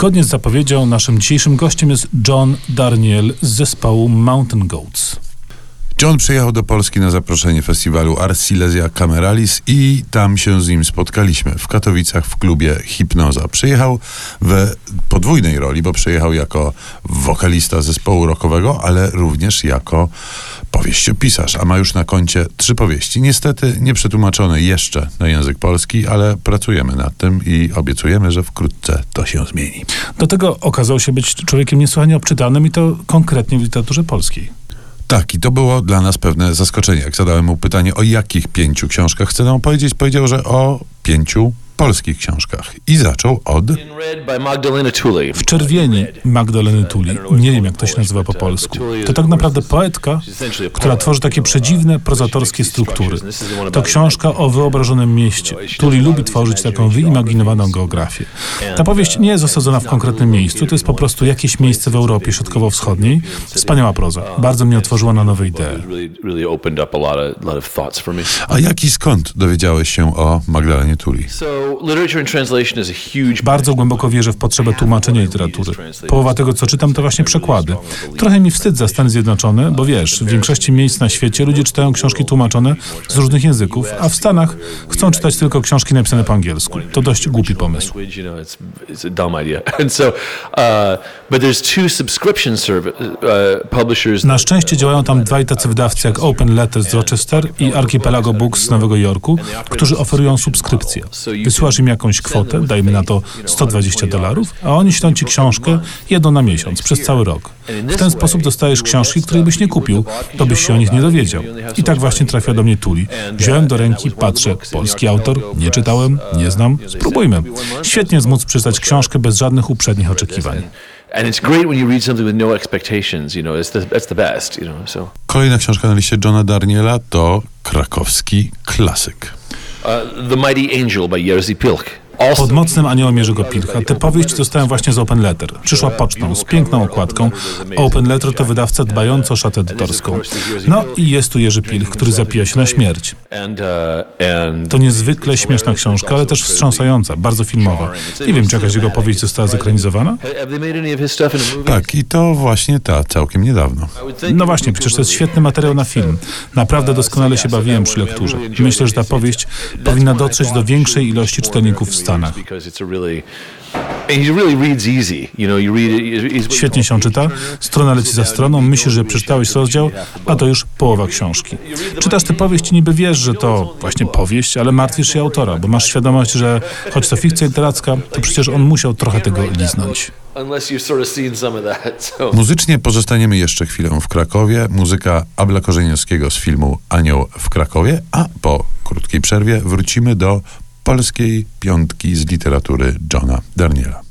Zgodnie z zapowiedzią, naszym dzisiejszym gościem jest John Darniel z zespołu Mountain Goats. John przyjechał do Polski na zaproszenie festiwalu Ars Silesia Cameralis i tam się z nim spotkaliśmy w Katowicach w klubie Hipnoza. Przyjechał w podwójnej roli, bo przyjechał jako wokalista zespołu rockowego, ale również jako powieściopisarz, a ma już na koncie trzy powieści. Niestety nie przetłumaczone jeszcze na język polski, ale pracujemy nad tym i obiecujemy, że wkrótce to się zmieni. Do tego okazał się być człowiekiem niesłychanie obczytanym i to konkretnie w literaturze polskiej. Tak, i to było dla nas pewne zaskoczenie. Jak zadałem mu pytanie, o jakich pięciu książkach chce nam opowiedzieć, powiedział, że o pięciu polskich książkach. I zaczął od... W czerwieni Magdaleny Tuli. Nie wiem, jak to się nazywa po polsku. To tak naprawdę poetka, która tworzy takie przedziwne, prozatorskie struktury. To książka o wyobrażonym mieście. Tuli lubi tworzyć taką wyimaginowaną geografię. Ta powieść nie jest osadzona w konkretnym miejscu, to jest po prostu jakieś miejsce w Europie Środkowo-Wschodniej. Wspaniała proza. Bardzo mnie otworzyła na nowe idee. A jak i skąd dowiedziałeś się o Magdalenie Tuli? Bardzo głęboko wierzę w potrzebę tłumaczenia literatury. Połowa tego, co czytam, to właśnie przekłady. Trochę mi wstyd za Stany Zjednoczone, bo wiesz, w większości miejsc na świecie ludzie czytają książki tłumaczone z różnych języków, a w Stanach chcą czytać tylko książki napisane po angielsku. To dość głupi pomysł. Na szczęście działają tam dwaj tacy wydawcy jak Open Letters z Rochester i Archipelago Books z Nowego Jorku, którzy oferują subskrypcję. Wysyłasz im jakąś kwotę, dajmy na to 120 dolarów, a oni ślą ci książkę jedną na miesiąc, przez cały rok. W ten sposób dostajesz książki, których byś nie kupił, to byś się o nich nie dowiedział. I tak właśnie trafiła do mnie Tuli. Wziąłem do ręki, patrzę, polski autor, nie czytałem, nie znam, spróbujmy. Świetnie zmóc przeczytać książkę bez żadnych uprzednich oczekiwań. Kolejna książka na liście Johna Darniela to krakowski klasyk. Uh, the Mighty Angel by Jerzy Pilch. Pod mocnym aniołem Jerzego Pilcha. Tę powieść dostałem właśnie z Open Letter. Przyszła pocztą, z piękną okładką. Open Letter to wydawca dbający o szatę edytorską. No i jest tu Jerzy Pilch, który zapija się na śmierć. To niezwykle śmieszna książka, ale też wstrząsająca, bardzo filmowa. Nie wiem, czy jakaś jego powieść została zekranizowana? Tak, i to właśnie ta, całkiem niedawno. No właśnie, przecież to jest świetny materiał na film. Naprawdę doskonale się bawiłem przy lekturze. Myślę, że ta powieść powinna dotrzeć do większej ilości czytelników w Stanach. Stanach. Świetnie się czyta, strona leci za stroną, myślisz, że przeczytałeś rozdział, a to już połowa książki. Czytasz tę powieść i niby wiesz, że to właśnie powieść, ale martwisz się autora, bo masz świadomość, że choć to fikcja literacka, to przecież on musiał trochę tego liznąć. Muzycznie pozostaniemy jeszcze chwilę w Krakowie. Muzyka Abla Korzeniowskiego z filmu Anioł w Krakowie, a po krótkiej przerwie wrócimy do polskiej piątki z literatury Johna Darniela.